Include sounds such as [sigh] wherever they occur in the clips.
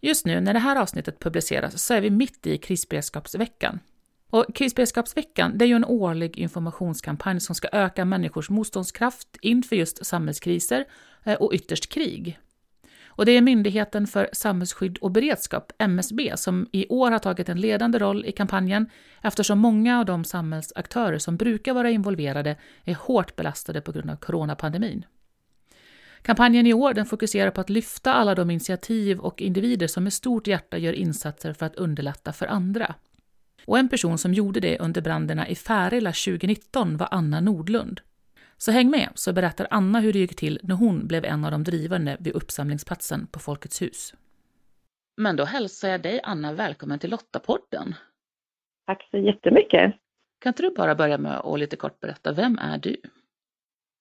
Just nu när det här avsnittet publiceras så är vi mitt i krisberedskapsveckan. Och krisberedskapsveckan det är ju en årlig informationskampanj som ska öka människors motståndskraft inför just samhällskriser eh, och ytterst krig. Och det är Myndigheten för samhällsskydd och beredskap, MSB, som i år har tagit en ledande roll i kampanjen eftersom många av de samhällsaktörer som brukar vara involverade är hårt belastade på grund av coronapandemin. Kampanjen i år den fokuserar på att lyfta alla de initiativ och individer som med stort hjärta gör insatser för att underlätta för andra. Och en person som gjorde det under bränderna i Färila 2019 var Anna Nordlund. Så häng med så berättar Anna hur det gick till när hon blev en av de drivande vid uppsamlingsplatsen på Folkets hus. Men då hälsar jag dig Anna välkommen till Lottapodden. Tack så jättemycket. Kan inte du bara börja med att lite kort berätta, vem är du?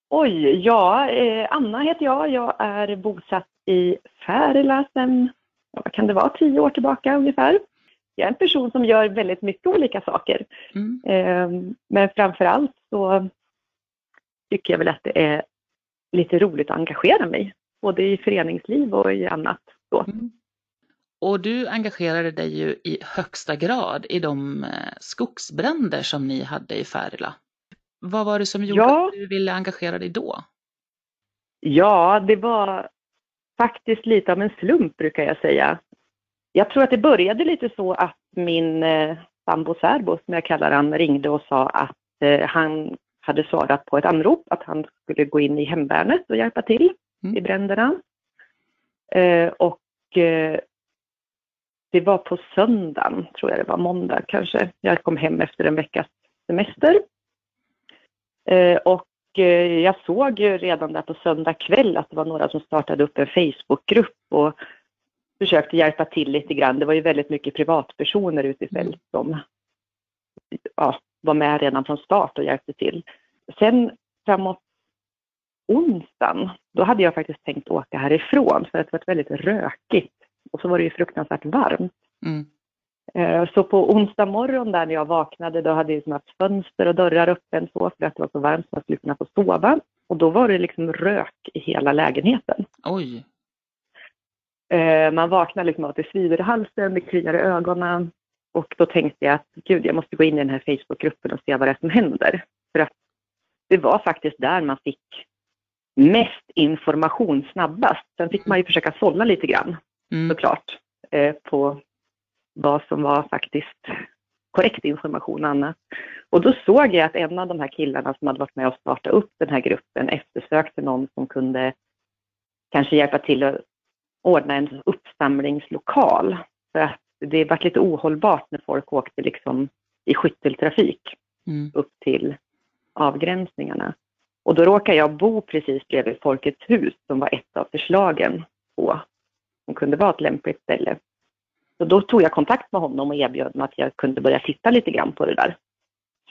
Oj, ja, eh, Anna heter jag. Jag är bosatt i Färila sedan, vad kan det vara, tio år tillbaka ungefär. Jag är en person som gör väldigt mycket olika saker. Mm. Eh, men framför allt så tycker jag väl att det är lite roligt att engagera mig, både i föreningsliv och i annat. Så. Mm. Och du engagerade dig ju i högsta grad i de eh, skogsbränder som ni hade i Färila. Vad var det som gjorde ja. att du ville engagera dig då? Ja, det var faktiskt lite av en slump brukar jag säga. Jag tror att det började lite så att min eh, sambo särbo, som jag kallar han, ringde och sa att eh, han hade svarat på ett anrop att han skulle gå in i hemvärnet och hjälpa till mm. i bränderna. Eh, och eh, det var på söndagen, tror jag det var, måndag kanske. Jag kom hem efter en veckas semester. Eh, och eh, jag såg ju redan där på söndag kväll att det var några som startade upp en Facebookgrupp och försökte hjälpa till lite grann. Det var ju väldigt mycket privatpersoner ute i mm. fält som ja, var med redan från start och hjälpte till. Sen framåt onsdagen, då hade jag faktiskt tänkt åka härifrån för att det var väldigt rökigt. Och så var det ju fruktansvärt varmt. Mm. Eh, så på onsdag morgon där när jag vaknade, då hade jag haft fönster och dörrar öppen så för att det var så varmt så jag skulle kunna få sova. Och då var det liksom rök i hela lägenheten. Oj! Eh, man vaknar liksom av att det svider i halsen, det kliar i ögonen. Och då tänkte jag att gud, jag måste gå in i den här Facebookgruppen och se vad det är som händer. För att det var faktiskt där man fick mest information snabbast. Sen fick man ju försöka sålla lite grann mm. såklart eh, på vad som var faktiskt korrekt information och annat. Och då såg jag att en av de här killarna som hade varit med och startat upp den här gruppen eftersökte någon som kunde kanske hjälpa till att ordna en uppsamlingslokal. För att det var lite ohållbart när folk åkte liksom i skytteltrafik mm. upp till avgränsningarna. Och då råkade jag bo precis bredvid Folkets hus som var ett av förslagen på som kunde vara ett lämpligt ställe. Så då tog jag kontakt med honom och erbjöd mig att jag kunde börja titta lite grann på det där.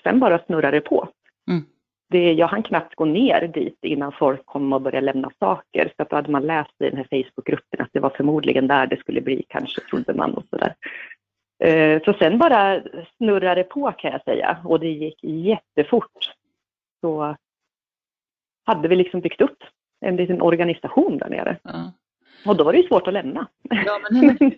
Sen bara snurrade det på. Mm. Det, jag hann knappt gå ner dit innan folk kom och började lämna saker. Så att då hade man läst i den här Facebookgruppen att det var förmodligen där det skulle bli, kanske trodde man och sådär. Eh, så sen bara snurrade det på kan jag säga och det gick jättefort. Så hade vi liksom byggt upp en liten organisation där nere. Ja. Och då var det ju svårt att lämna. Ja, men [laughs]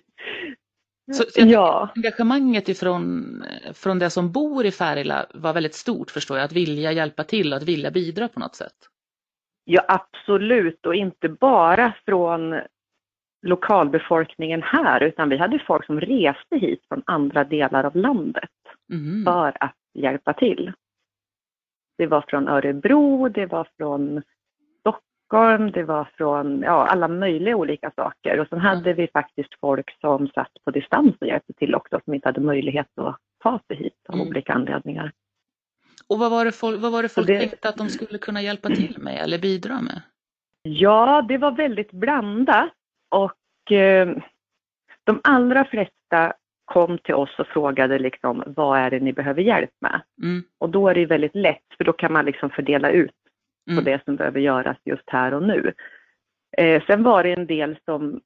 Så, så ja. engagemanget ifrån från det som bor i Färila var väldigt stort förstår jag, att vilja hjälpa till och att vilja bidra på något sätt. Ja absolut och inte bara från lokalbefolkningen här utan vi hade folk som reste hit från andra delar av landet mm. för att hjälpa till. Det var från Örebro, det var från Stockholm, det var från ja, alla möjliga olika saker. Och sen hade vi faktiskt folk som satt på distans och hjälpte till också, som inte hade möjlighet att ta sig hit av mm. olika anledningar. Och vad var det folk, vad var det folk det... tänkte att de skulle kunna hjälpa till med eller bidra med? Ja, det var väldigt blandat och eh, de allra flesta kom till oss och frågade liksom, vad är det ni behöver hjälp med? Mm. Och då är det väldigt lätt, för då kan man liksom fördela ut på Mm. det som behöver göras just här och nu. Eh, sen var det en del som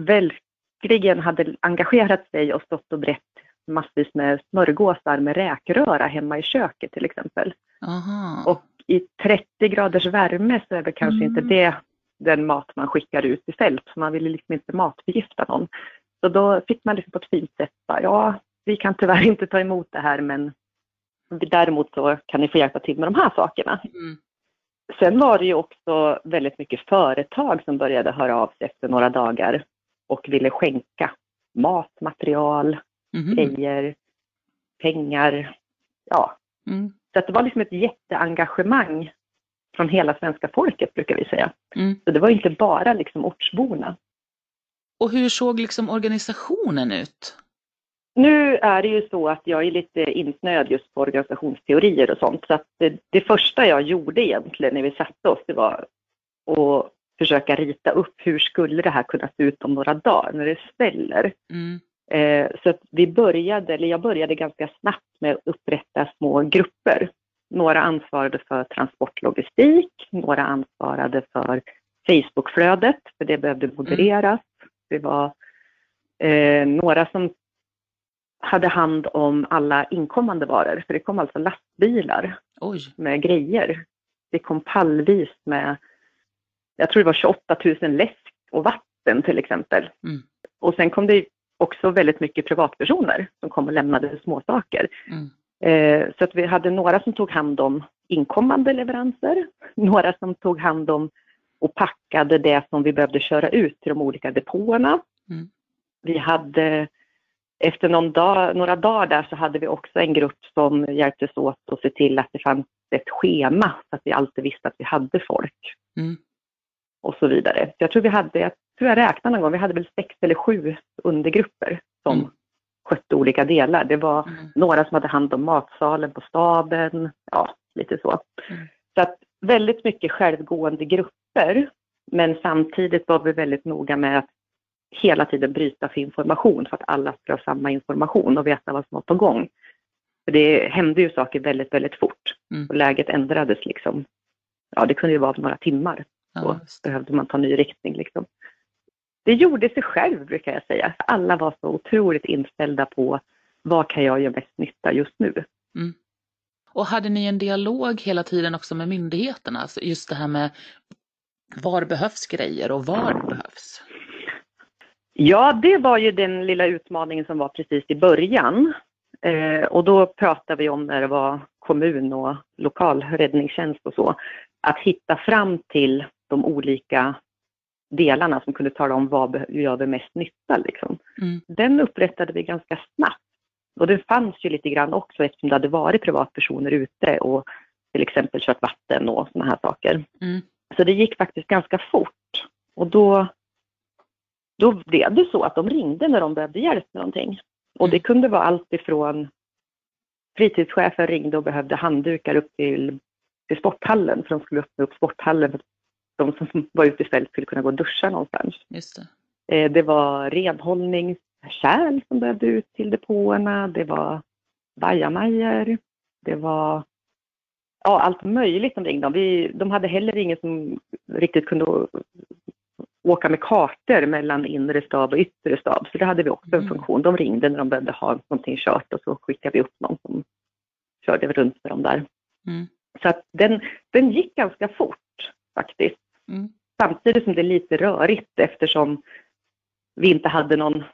verkligen hade engagerat sig och stått och brett massvis med smörgåsar med räkröra hemma i köket till exempel. Aha. Och i 30 graders värme så är det kanske Mm. inte det den mat man skickar ut i fält. för Man vill liksom inte matförgifta någon. Så då fick man liksom på ett fint sätt bara, ja, vi kan tyvärr [laughs] inte ta emot det här men däremot så kan ni få hjälpa till med de här sakerna. Mm. Sen var det ju också väldigt mycket företag som började höra av sig efter några dagar och ville skänka mat, material, Mhm. grejer, pengar. Ja, Mm. så att det var liksom ett jätteengagemang från hela svenska folket brukar vi säga. Mm. Så det var inte bara liksom ortsborna. Och hur såg liksom organisationen ut? Nu är det ju så att jag är lite insnöad just på organisationsteorier och sånt. Så att det, det första jag gjorde egentligen när vi satte oss, det var att försöka rita upp hur skulle det här kunna se ut om några dagar när det sväller. Mm. Eh, så att vi började, eller jag började ganska snabbt med att upprätta små grupper. Några ansvarade för transportlogistik, några ansvarade för Facebookflödet, för det behövde modereras. Det var eh, några som hade hand om alla inkommande varor, för det kom alltså lastbilar Oj. med grejer. Det kom pallvis med, jag tror det var 28 000 läsk och vatten till exempel. Mm. Och sen kom det också väldigt mycket privatpersoner som kom och lämnade småsaker. Mm. Eh, så att vi hade några som tog hand om inkommande leveranser, några som tog hand om och packade det som vi behövde köra ut till de olika depåerna. Mm. Vi hade, efter någon dag, några dagar där så hade vi också en grupp som hjälptes åt att se till att det fanns ett schema så att vi alltid visste att vi hade folk Mm. och så vidare. Så jag tror vi hade, jag tror jag räknade någon gång, vi hade väl sex eller sju undergrupper som Mm. skötte olika delar. Det var Mm. några som hade hand om matsalen på staben, ja, lite så. Mm. Så att väldigt mycket självgående grupper, men samtidigt var vi väldigt noga med att hela tiden bryta för information för att alla ska ha samma information och veta vad som var på gång. För det hände ju saker väldigt, väldigt fort Mm. och läget ändrades liksom. Ja, det kunde ju vara några timmar Ja, så just. behövde man ta ny riktning. Liksom. Det gjorde sig själv brukar jag säga. Alla var så otroligt inställda på vad kan jag göra mest nytta just nu. Och hade ni en dialog hela tiden också med myndigheterna? Alltså just det här med var behövs grejer och var behövs? Ja, det var ju den lilla utmaningen som var precis i början. Eh, och då pratade vi om när det var kommun och lokal räddningstjänst och så. Att hitta fram till de olika delarna som kunde tala om vad gör vi mest nytta. Liksom. Mm. Den upprättade vi ganska snabbt. Och det fanns ju lite grann också eftersom det hade varit privatpersoner ute och till exempel kört vatten och sådana här saker. Mm. Så det gick faktiskt ganska fort. Och då, då blev det så att de ringde när de behövde hjälp med någonting. Och det kunde vara allt ifrån fritidschefen ringde och behövde handdukar upp till, till sporthallen för de skulle öppna upp sporthallen för att de som [laughs] var ute i fält skulle kunna gå och duscha någonstans. Just det. Eh, Det var renhållningskärl som behövde ut till depåerna. Det var bajamajor. Det var ja, allt möjligt som ringde. Vi, de hade heller ingen som riktigt kunde åka med kartor mellan inre stab och yttre stab. Så det hade vi också en Mm. funktion. De ringde när de behövde ha någonting kört och så skickade vi upp någon som körde runt med dem där. Mm. Så att den, den gick ganska fort faktiskt. Mm. Samtidigt som det är lite rörigt eftersom vi inte hade någon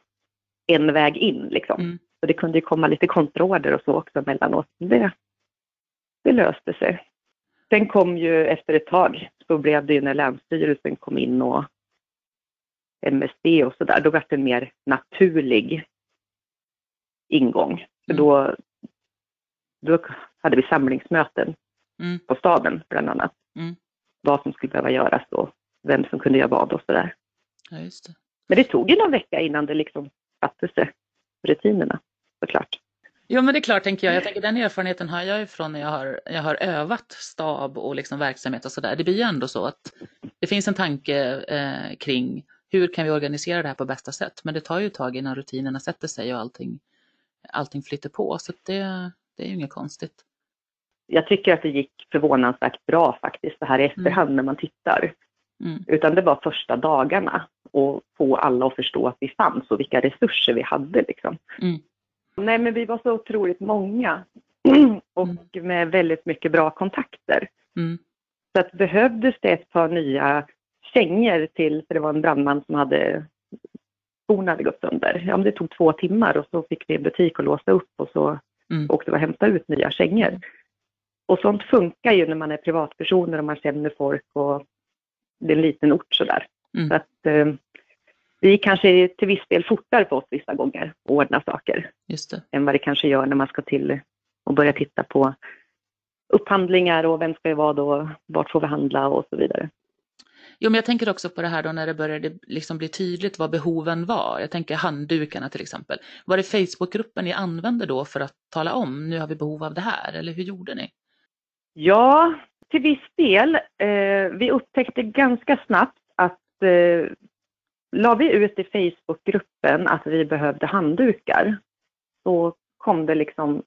en väg in. Liksom. Mm. Så det kunde ju komma lite kontraorder och så också emellanåt. Det, det löste sig. Sen kom ju efter ett tag, så blev det ju när Länsstyrelsen kom in och MSB och så där, då var det en mer naturlig ingång. För Mm. då, då hade vi samlingsmöten Mm. på staden bland annat. Mm. Vad som skulle behöva göras och vem som kunde göra vad och sådär. Ja, just det. Men det tog ju någon vecka innan det liksom satte sig, rutinerna såklart. Jo men det är klart tänker jag. Jag tänker den erfarenheten har jag ju från när jag har, jag har övat stab och liksom verksamhet och sådär. Det blir ju ändå så att det finns en tanke eh, kring hur kan vi organisera det här på bästa sätt? Men det tar ju ett tag innan rutinerna sätter sig och allting, allting flyter på. Så det, det är ju inget konstigt. Jag tycker att det gick förvånansvärt bra faktiskt så här i efterhand mm. när man tittar. Mm. Utan det var första dagarna och få alla att förstå att vi fanns och vilka resurser vi hade. Liksom. Mm. Nej, men vi var så otroligt många [clears throat] och mm. med väldigt mycket bra kontakter. Mm. Så att behövdes det ett par nya kängor till, för det var en brandman som hade skorna hade gått sönder. Ja, men det tog två timmar och så fick vi en butik att låsa upp och så mm. åkte vi och hämtade ut nya kängor. Och sånt funkar ju när man är privatpersoner och man känner folk och det är en liten ort sådär. Mm. Så att eh, vi kanske till viss del fortare på oss vissa gånger att ordna saker. Just det. Än vad det kanske gör när man ska till och börja titta på upphandlingar och vem ska det vara då, vart får vi handla och så vidare. Jo, men jag tänker också på det här då när det började liksom bli tydligt vad behoven var. Jag tänker handdukarna till exempel. Var det Facebookgruppen ni använde då för att tala om nu har vi behov av det här eller hur gjorde ni? Ja, till viss del. Eh, vi upptäckte ganska snabbt att eh, la vi ut i Facebookgruppen att vi behövde handdukar så kom det liksom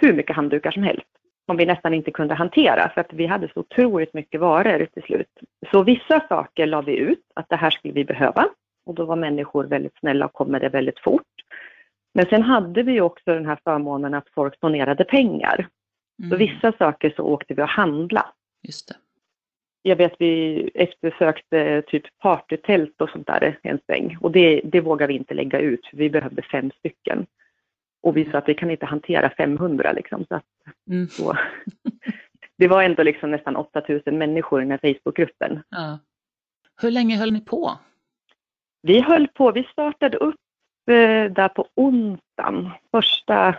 hur mycket handdukar som helst som vi nästan inte kunde hantera för att vi hade så otroligt mycket varor till slut. Så vissa saker la vi ut att det här skulle vi behöva och då var människor väldigt snälla och kom med det väldigt fort. Men sen hade vi också den här förmånen att folk donerade pengar. Mm. Så vissa saker så åkte vi och handla. Just det. Jag vet vi eftersökte typ partytält och sånt där en sväng och det, det vågade vi inte lägga ut. Vi behövde fem stycken. Och vi sa att vi kan inte hantera 500 liksom. Så, att, mm. så. [laughs] Det var ändå liksom nästan 8000 människor i den här Facebookgruppen. Ja. Hur länge höll ni på? Vi höll på, vi startade upp eh, där på onsdagen. Första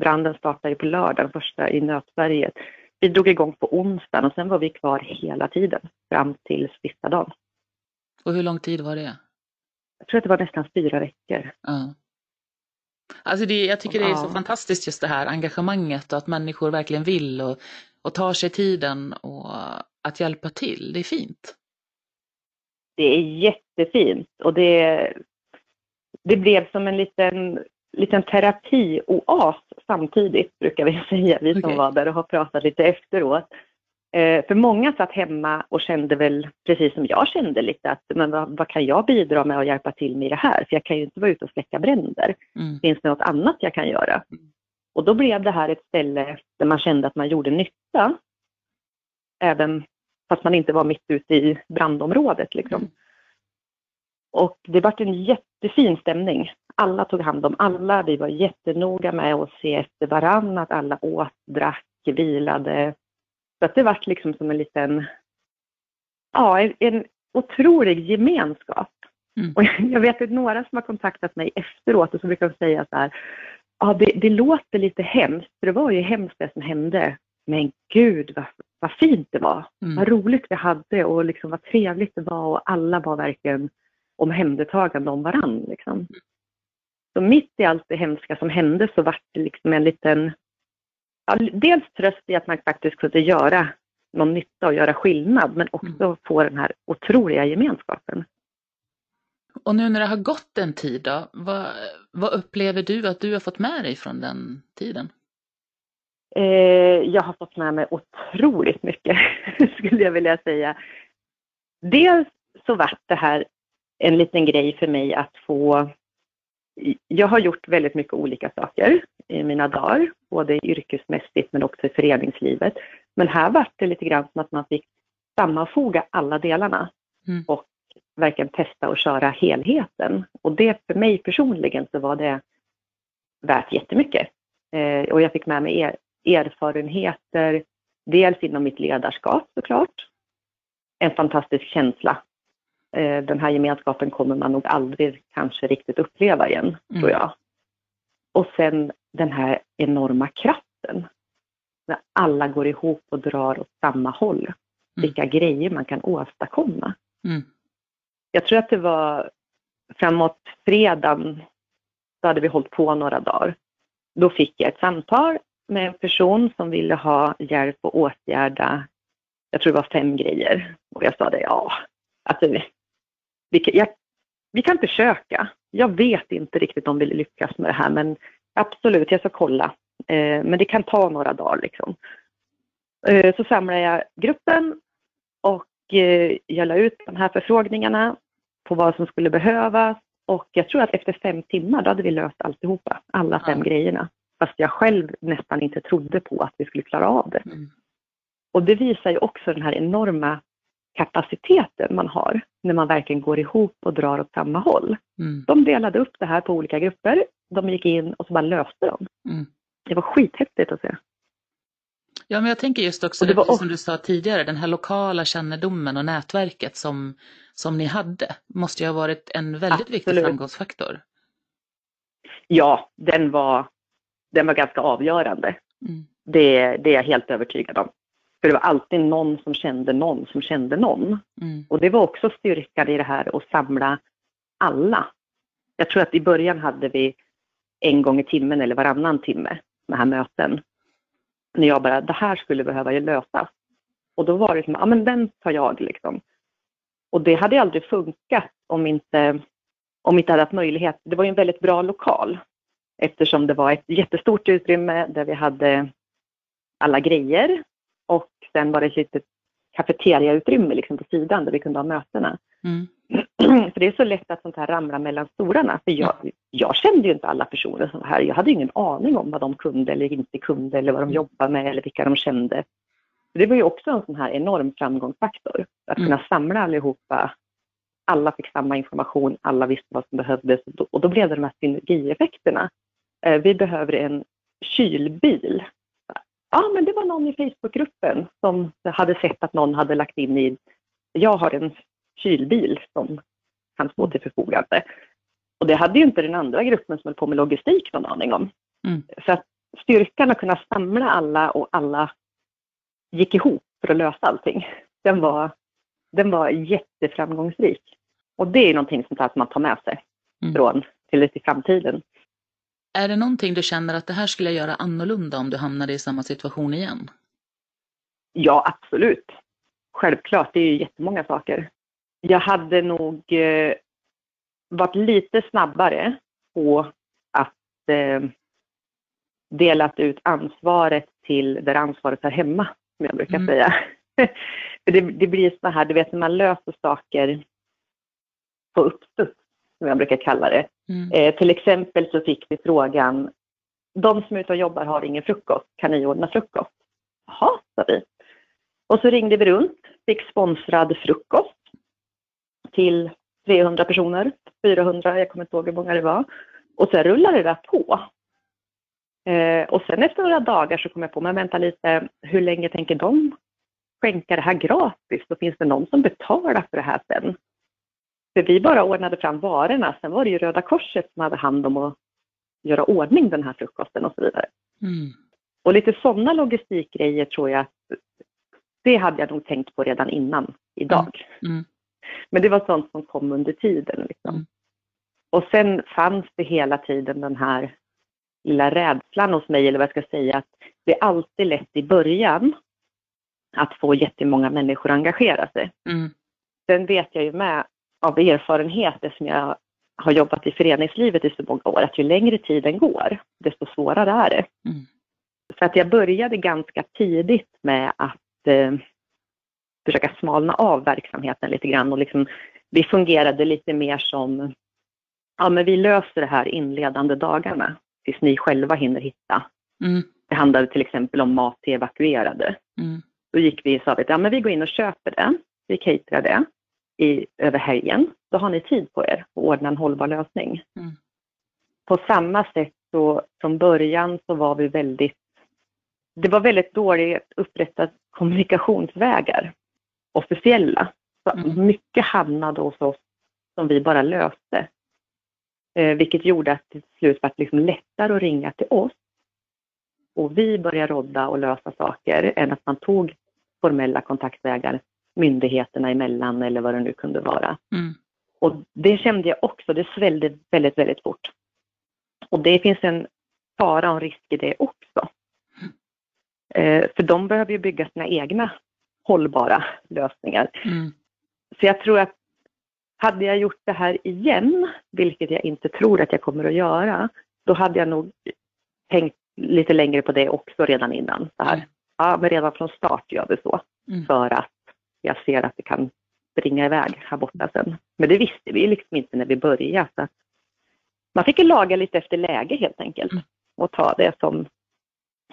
branden startade på lördagen, första i Nötberget. Vi drog igång på onsdagen och sen var vi kvar hela tiden fram till sista dagen. Och hur lång tid var det? Jag tror att det var nästan fyra veckor. Ja. Alltså det, jag tycker det är så fantastiskt just det här engagemanget och att människor verkligen vill och, och tar sig tiden och att hjälpa till. Det är fint. Det är jättefint och det, det blev som en liten, liten terapi-oas samtidigt brukar vi [laughs] säga, vi som okay. var där och har pratat lite efteråt. Eh, för många satt hemma och kände väl, precis som jag kände lite, att men vad, vad, kan jag bidra med och hjälpa till med i det här? För jag kan ju inte vara ute och släcka bränder. Mm. Finns det något annat jag kan göra? Mm. Och då blev det här ett ställe där man kände att man gjorde nytta. Även fast man inte var mitt ute i brandområdet liksom. Mm. Och det var en jättefin stämning. Alla tog hand om alla. Vi var jättenoga med att se efter varann, att alla åt, drack, vilade, så att det vart liksom som en liten, ja, en, en otrolig gemenskap. Mm. Och jag vet att några som har kontaktat mig efteråt och så brukar de säga så här, ja det, det låter lite hemskt, för det var ju hemskt det som hände. Men gud vad, vad fint det var, mm. vad roligt vi hade och liksom vad trevligt det var och alla var verkligen omhändertagande om varann. Liksom. Mm. Så mitt i allt det hemska som hände så vart det liksom en liten ja, dels tröst i att man faktiskt kunde göra någon nytta och göra skillnad, men också mm. få den här otroliga gemenskapen. Och nu när det har gått en tid då, vad, vad upplever du att du har fått med dig från den tiden? Eh, jag har fått med mig otroligt mycket, [laughs] skulle jag vilja säga. Dels så vart det här en liten grej för mig att få jag har gjort väldigt mycket olika saker i mina dagar, både yrkesmässigt men också i föreningslivet. Men här var det lite grann som att man fick sammanfoga alla delarna mm. och verkligen testa och köra helheten. Och det för mig personligen så var det värt jättemycket. Eh, och jag fick med mig er, erfarenheter, dels inom mitt ledarskap såklart, en fantastisk känsla den här gemenskapen kommer man nog aldrig kanske riktigt uppleva igen, mm. tror jag. Och sen den här enorma kraften. När alla går ihop och drar åt samma håll. Mm. Vilka grejer man kan åstadkomma. Mm. Jag tror att det var framåt fredagen, så hade vi hållit på några dagar. Då fick jag ett samtal med en person som ville ha hjälp att åtgärda, jag tror det var fem grejer. Och jag sa det, ja, alltså vi, kan, jag, vi kan försöka. Jag vet inte riktigt om vi lyckas med det här, men absolut, jag ska kolla. Eh, men det kan ta några dagar liksom. Eh, så samlar jag gruppen och eh, jag la ut de här förfrågningarna på vad som skulle behövas. Och jag tror att efter fem timmar då hade vi löst alltihopa, alla fem ja. grejerna. Fast jag själv nästan inte trodde på att vi skulle klara av det. Mm. Och det visar ju också den här enorma kapaciteten man har när man verkligen går ihop och drar åt samma håll. Mm. De delade upp det här på olika grupper. De gick in och så bara löste de. Mm. Det var skithäftigt att se. Ja, men jag tänker just också, det, det var... som du sa tidigare, den här lokala kännedomen och nätverket som, som ni hade måste ju ha varit en väldigt Absolut. viktig framgångsfaktor. Ja, den var, den var ganska avgörande. Mm. Det, det är jag helt övertygad om. För det var alltid någon som kände någon som kände någon. Mm. Och det var också styrkan i det här att samla alla. Jag tror att i början hade vi en gång i timmen eller varannan timme med här möten. När jag bara, det här skulle behöva lösas. Och då var det som, ja men den tar jag liksom. Och det hade aldrig funkat om inte, om inte hade haft möjlighet. Det var ju en väldigt bra lokal eftersom det var ett jättestort utrymme där vi hade alla grejer och sen var det ett litet kafeteriautrymme liksom på sidan där vi kunde ha mötena. Mm. [clears throat] För det är så lätt att sånt här ramlar mellan stolarna. För jag, jag kände ju inte alla personer som var här. Jag hade ingen aning om vad de kunde eller inte kunde eller vad de mm. jobbade med eller vilka de kände. Det var ju också en sån här enorm framgångsfaktor. Att mm. kunna samla allihopa. Alla fick samma information, alla visste vad som behövdes och då blev det de här synergieffekterna. Eh, vi behöver en kylbil Ja, men det var någon i Facebookgruppen som hade sett att någon hade lagt in i, jag har en kylbil som kan stå till förfogande. Och det hade ju inte den andra gruppen som höll på med logistik någon aning om. Mm. Så att styrkan att kunna samla alla och alla gick ihop för att lösa allting, den var, den var jätteframgångsrik. Och det är någonting som man tar med sig mm. från till, till framtiden. Är det någonting du känner att det här skulle jag göra annorlunda om du hamnade i samma situation igen? Ja, absolut. Självklart, det är ju jättemånga saker. Jag hade nog eh, varit lite snabbare på att eh, delat ut ansvaret till där ansvaret är hemma, som jag brukar mm. säga. [laughs] Det, det blir så här, du vet när man löser saker på uppstuds, som jag brukar kalla det. Mm. Eh, till exempel så fick vi frågan, de som är ute och jobbar har ingen frukost, kan ni ordna frukost? Jaha, sa vi. Och så ringde vi runt, fick sponsrad frukost till 300 personer, 400, jag kommer inte ihåg hur många det var. Och sen rullade det där på. Eh, och sen efter några dagar så kom jag på, men vänta lite, hur länge tänker de skänka det här gratis? Då finns det någon som betalar för det här sen. För vi bara ordnade fram varorna, sen var det ju Röda Korset som hade hand om att göra ordning den här frukosten och så vidare. Mm. Och lite sådana logistikgrejer tror jag att det hade jag nog tänkt på redan innan idag. Mm. Mm. Men det var sånt som kom under tiden. Liksom. Mm. Och sen fanns det hela tiden den här lilla rädslan hos mig, eller vad jag ska säga, att det är alltid lätt i början att få jättemånga människor att engagera sig. Mm. Sen vet jag ju med av erfarenhet, som jag har jobbat i föreningslivet i så många år, att ju längre tiden går, desto svårare är det. Mm. Så att jag började ganska tidigt med att eh, försöka smalna av verksamheten lite grann och liksom, vi fungerade lite mer som, ja men vi löser det här inledande dagarna tills ni själva hinner hitta. Mm. Det handlade till exempel om mat till evakuerade. Mm. Då gick vi och sa att ja, men vi går in och köper det, vi caterar det i, över helgen. Då har ni tid på er att ordna en hållbar lösning. Mm. På samma sätt så från början så var vi väldigt, det var väldigt dåligt upprättat kommunikationsvägar, officiella. Så mm. Mycket hamnade hos oss som vi bara löste. Eh, vilket gjorde att det till slut var liksom lättare att ringa till oss och vi började rodda och lösa saker än att man tog formella kontaktvägar myndigheterna emellan eller vad det nu kunde vara. Mm. Och det kände jag också, det svällde väldigt, väldigt fort. Och det finns en fara och en risk i det också. Mm. Eh, för de behöver ju bygga sina egna hållbara lösningar. Mm. Så jag tror att hade jag gjort det här igen, vilket jag inte tror att jag kommer att göra, då hade jag nog tänkt lite längre på det också redan innan. Så här. Mm. Ja, men redan från start gör vi så. Mm. För att jag ser att det kan springa iväg här borta sen. Men det visste vi liksom inte när vi började. Så att man fick ju laga lite efter läge helt enkelt. Mm. Och ta det som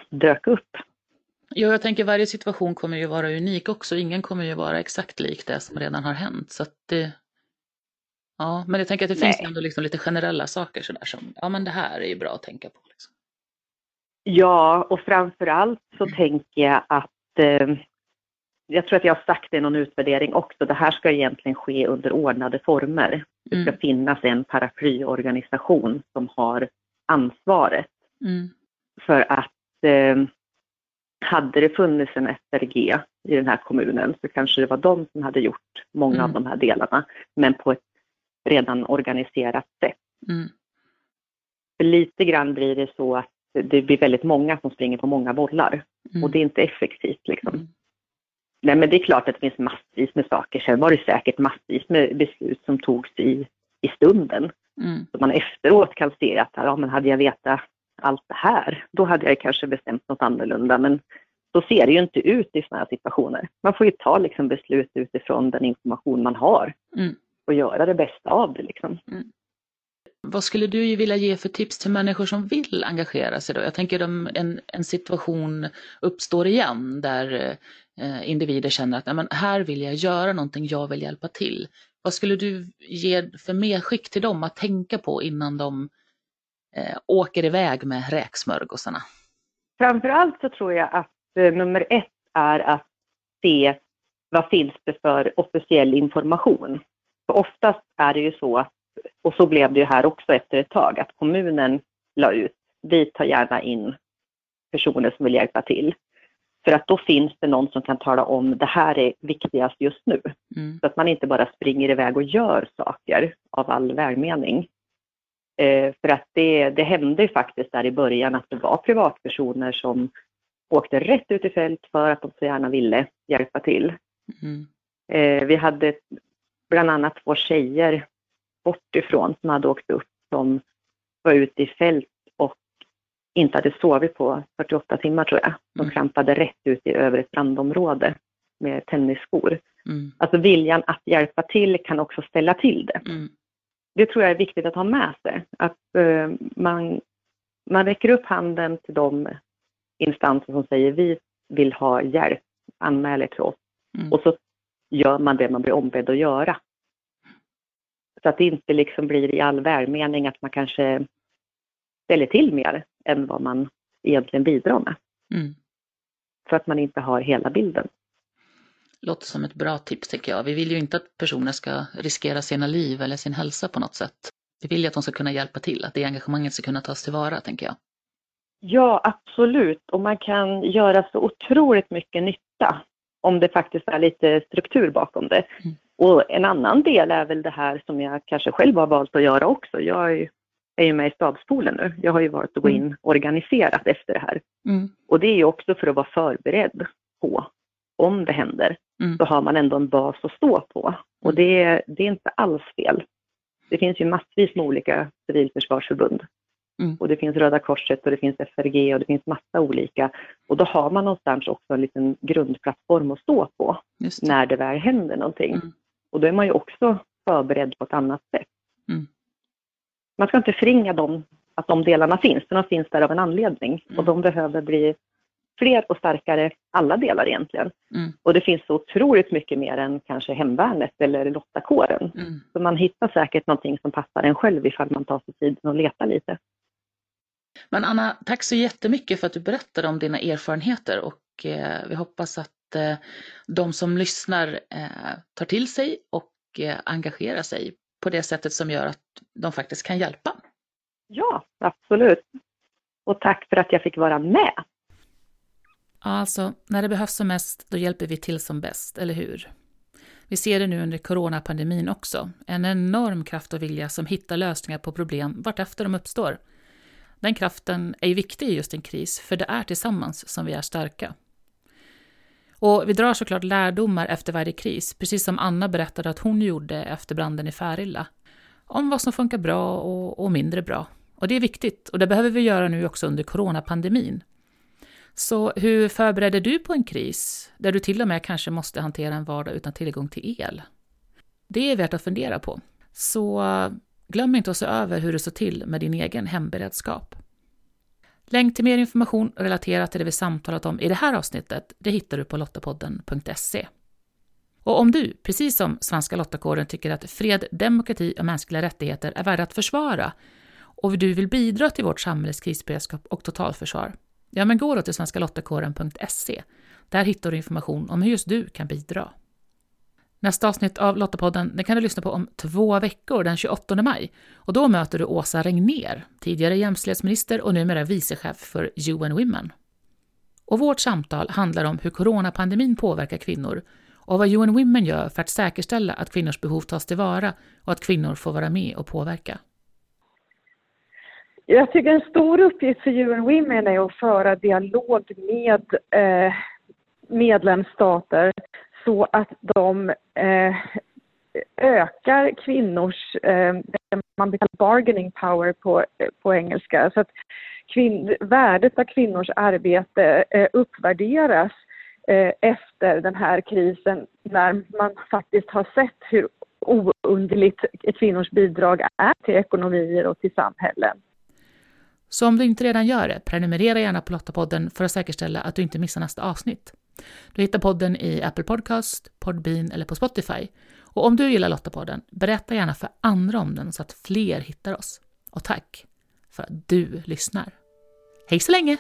dök upp. Ja, jag tänker varje situation kommer ju vara unik också. Ingen kommer ju vara exakt lik det som redan har hänt. Så det... Ja, men jag tänker att det finns Nej. ändå liksom lite generella saker sådär som, ja men det här är ju bra att tänka på. Liksom. Ja, och framför allt så tänker jag att eh, jag tror att jag har sagt det i någon utvärdering också. Det här ska egentligen ske under ordnade former. Det ska Mm. finnas en paraplyorganisation som har ansvaret Mm. för att eh, hade det funnits en SRG i den här kommunen så kanske det var de som hade gjort många av Mm. de här delarna, men på ett redan organiserat sätt. Mm. För lite grann blir det så att det blir väldigt många som springer på många bollar Mm. och det är inte effektivt. Liksom. Mm. Nej, men det är klart att det finns massvis med saker. Sen var det säkert massvis med beslut som togs i, i stunden. Mm. Så man efteråt kan se att ja, men hade jag vetat allt det här, då hade jag kanske bestämt något annorlunda. Men så ser det ju inte ut i sådana här situationer. Man får ju ta liksom, beslut utifrån den information man har Mm. och göra det bästa av det. Liksom. Vad skulle du vilja ge för tips till människor som vill engagera sig då? Jag tänker om en, en situation uppstår igen där eh, individer känner att Nej, men här vill jag göra någonting, jag vill hjälpa till. Vad skulle du ge för medskick till dem att tänka på innan de eh, åker iväg med räksmörgåsarna? Framför allt så tror jag att eh, nummer ett är att se vad finns det för officiell information. För oftast är det ju så, att, och så blev det ju här också efter ett tag, att kommunen la ut, vi tar gärna in personer som vill hjälpa till. För att då finns det någon som kan tala om det här är viktigast just nu. Mm. Så att man inte bara springer iväg och gör saker av all välmening. Eh, för att det, det hände ju faktiskt där i början att det var privatpersoner som åkte rätt ut i fält för att de så gärna ville hjälpa till. Mm. Eh, vi hade bland annat två tjejer bort ifrån som hade åkt upp som var ute i fält och inte hade sovit på 48 timmar tror jag. De Mm. krampade rätt ut i övre strandområde med tennisskor. Mm. Alltså viljan att hjälpa till kan också ställa till det. Mm. Det tror jag är viktigt att ha med sig. Att eh, man, man räcker upp handen till de instanser som säger vi vill ha hjälp, anmäl er till oss. Mm. Och så gör man det man blir ombedd att göra. Så att det inte liksom blir i all välmening att man kanske ställer till mer än vad man egentligen bidrar med. Mm. För att man inte har hela bilden. Låter som ett bra tips tycker jag. Vi vill ju inte att personer ska riskera sina liv eller sin hälsa på något sätt. Vi vill ju att de ska kunna hjälpa till, att det engagemanget ska kunna tas tillvara, tänker jag. Ja, absolut. Och man kan göra så otroligt mycket nytta om det faktiskt är lite struktur bakom det. Mm. Och en annan del är väl det här som jag kanske själv har valt att göra också. Jag är är ju med i stabspoolen nu. Jag har ju valt att gå in organiserat efter det här. Mm. Och det är ju också för att vara förberedd på om det händer. Mm. Så har man ändå en bas att stå på. Och det, är- det är inte alls fel. Det finns ju massvis med olika civilförsvarsförbund. Mm. Och det finns Röda Korset och det finns FRG och det finns massa olika. Och då har man någonstans också en liten grundplattform att stå på det. när det väl händer någonting. Mm. Och då är man ju också förberedd på ett annat sätt. Mm. Man ska inte förringa dem, att de delarna finns, för de finns där av en anledning. Mm. Och de behöver bli fler och starkare, alla delar egentligen. Mm. Och det finns så otroligt mycket mer än kanske hemvärnet eller lottakåren. Mm. Så man hittar säkert någonting som passar en själv ifall man tar sig tiden och letar lite. Men Anna, tack så jättemycket för att du berättade om dina erfarenheter och eh, vi hoppas att de som lyssnar eh, tar till sig och eh, engagerar sig på det sättet som gör att de faktiskt kan hjälpa. Ja, absolut. Och tack för att jag fick vara med. Ja, alltså, när det behövs som mest, då hjälper vi till som bäst, eller hur? Vi ser det nu under coronapandemin också. En enorm kraft och vilja som hittar lösningar på problem vartefter de uppstår. Den kraften är viktig i just en kris, för det är tillsammans som vi är starka. Och vi drar såklart lärdomar efter varje kris, precis som Anna berättade att hon gjorde efter branden i Färila. Om vad som funkar bra och, och mindre bra. Och det är viktigt, och det behöver vi göra nu också under coronapandemin. Så hur förbereder du på en kris, där du till och med kanske måste hantera en vardag utan tillgång till el? Det är värt att fundera på. Så glöm inte att se över hur det står till med din egen hemberedskap. Länk till mer information relaterat till det vi samtalat om i det här avsnittet, det hittar du på lottapodden.se. Och om du, precis som Svenska Lottakåren, tycker att fred, demokrati och mänskliga rättigheter är värda att försvara och du vill bidra till vårt samhälles krisberedskap och totalförsvar, ja men gå då till svenskalottakåren.se. Där hittar du information om hur just du kan bidra. Nästa avsnitt av Lottapodden kan du lyssna på om två veckor, den 28 maj. Och då möter du Åsa Regner, tidigare jämställdhetsminister och numera vicechef för UN Women. Och vårt samtal handlar om hur coronapandemin påverkar kvinnor och vad UN Women gör för att säkerställa att kvinnors behov tas tillvara och att kvinnor får vara med och påverka. Jag tycker en stor uppgift för UN Women är att föra dialog med eh, medlemsstater så att de eh, ökar kvinnors, eh, man kallar bargaining power på, eh, på engelska, så att kvinn, värdet av kvinnors arbete eh, uppvärderas eh, efter den här krisen när man faktiskt har sett hur ounderligt kvinnors bidrag är till ekonomier och till samhällen. Så om du inte redan gör det, prenumerera gärna på Lottapodden för att säkerställa att du inte missar nästa avsnitt. Du hittar podden i Apple Podcast, Podbean eller på Spotify. Och om du gillar Lottapodden, berätta gärna för andra om den så att fler hittar oss. Och tack för att du lyssnar. Hej så länge!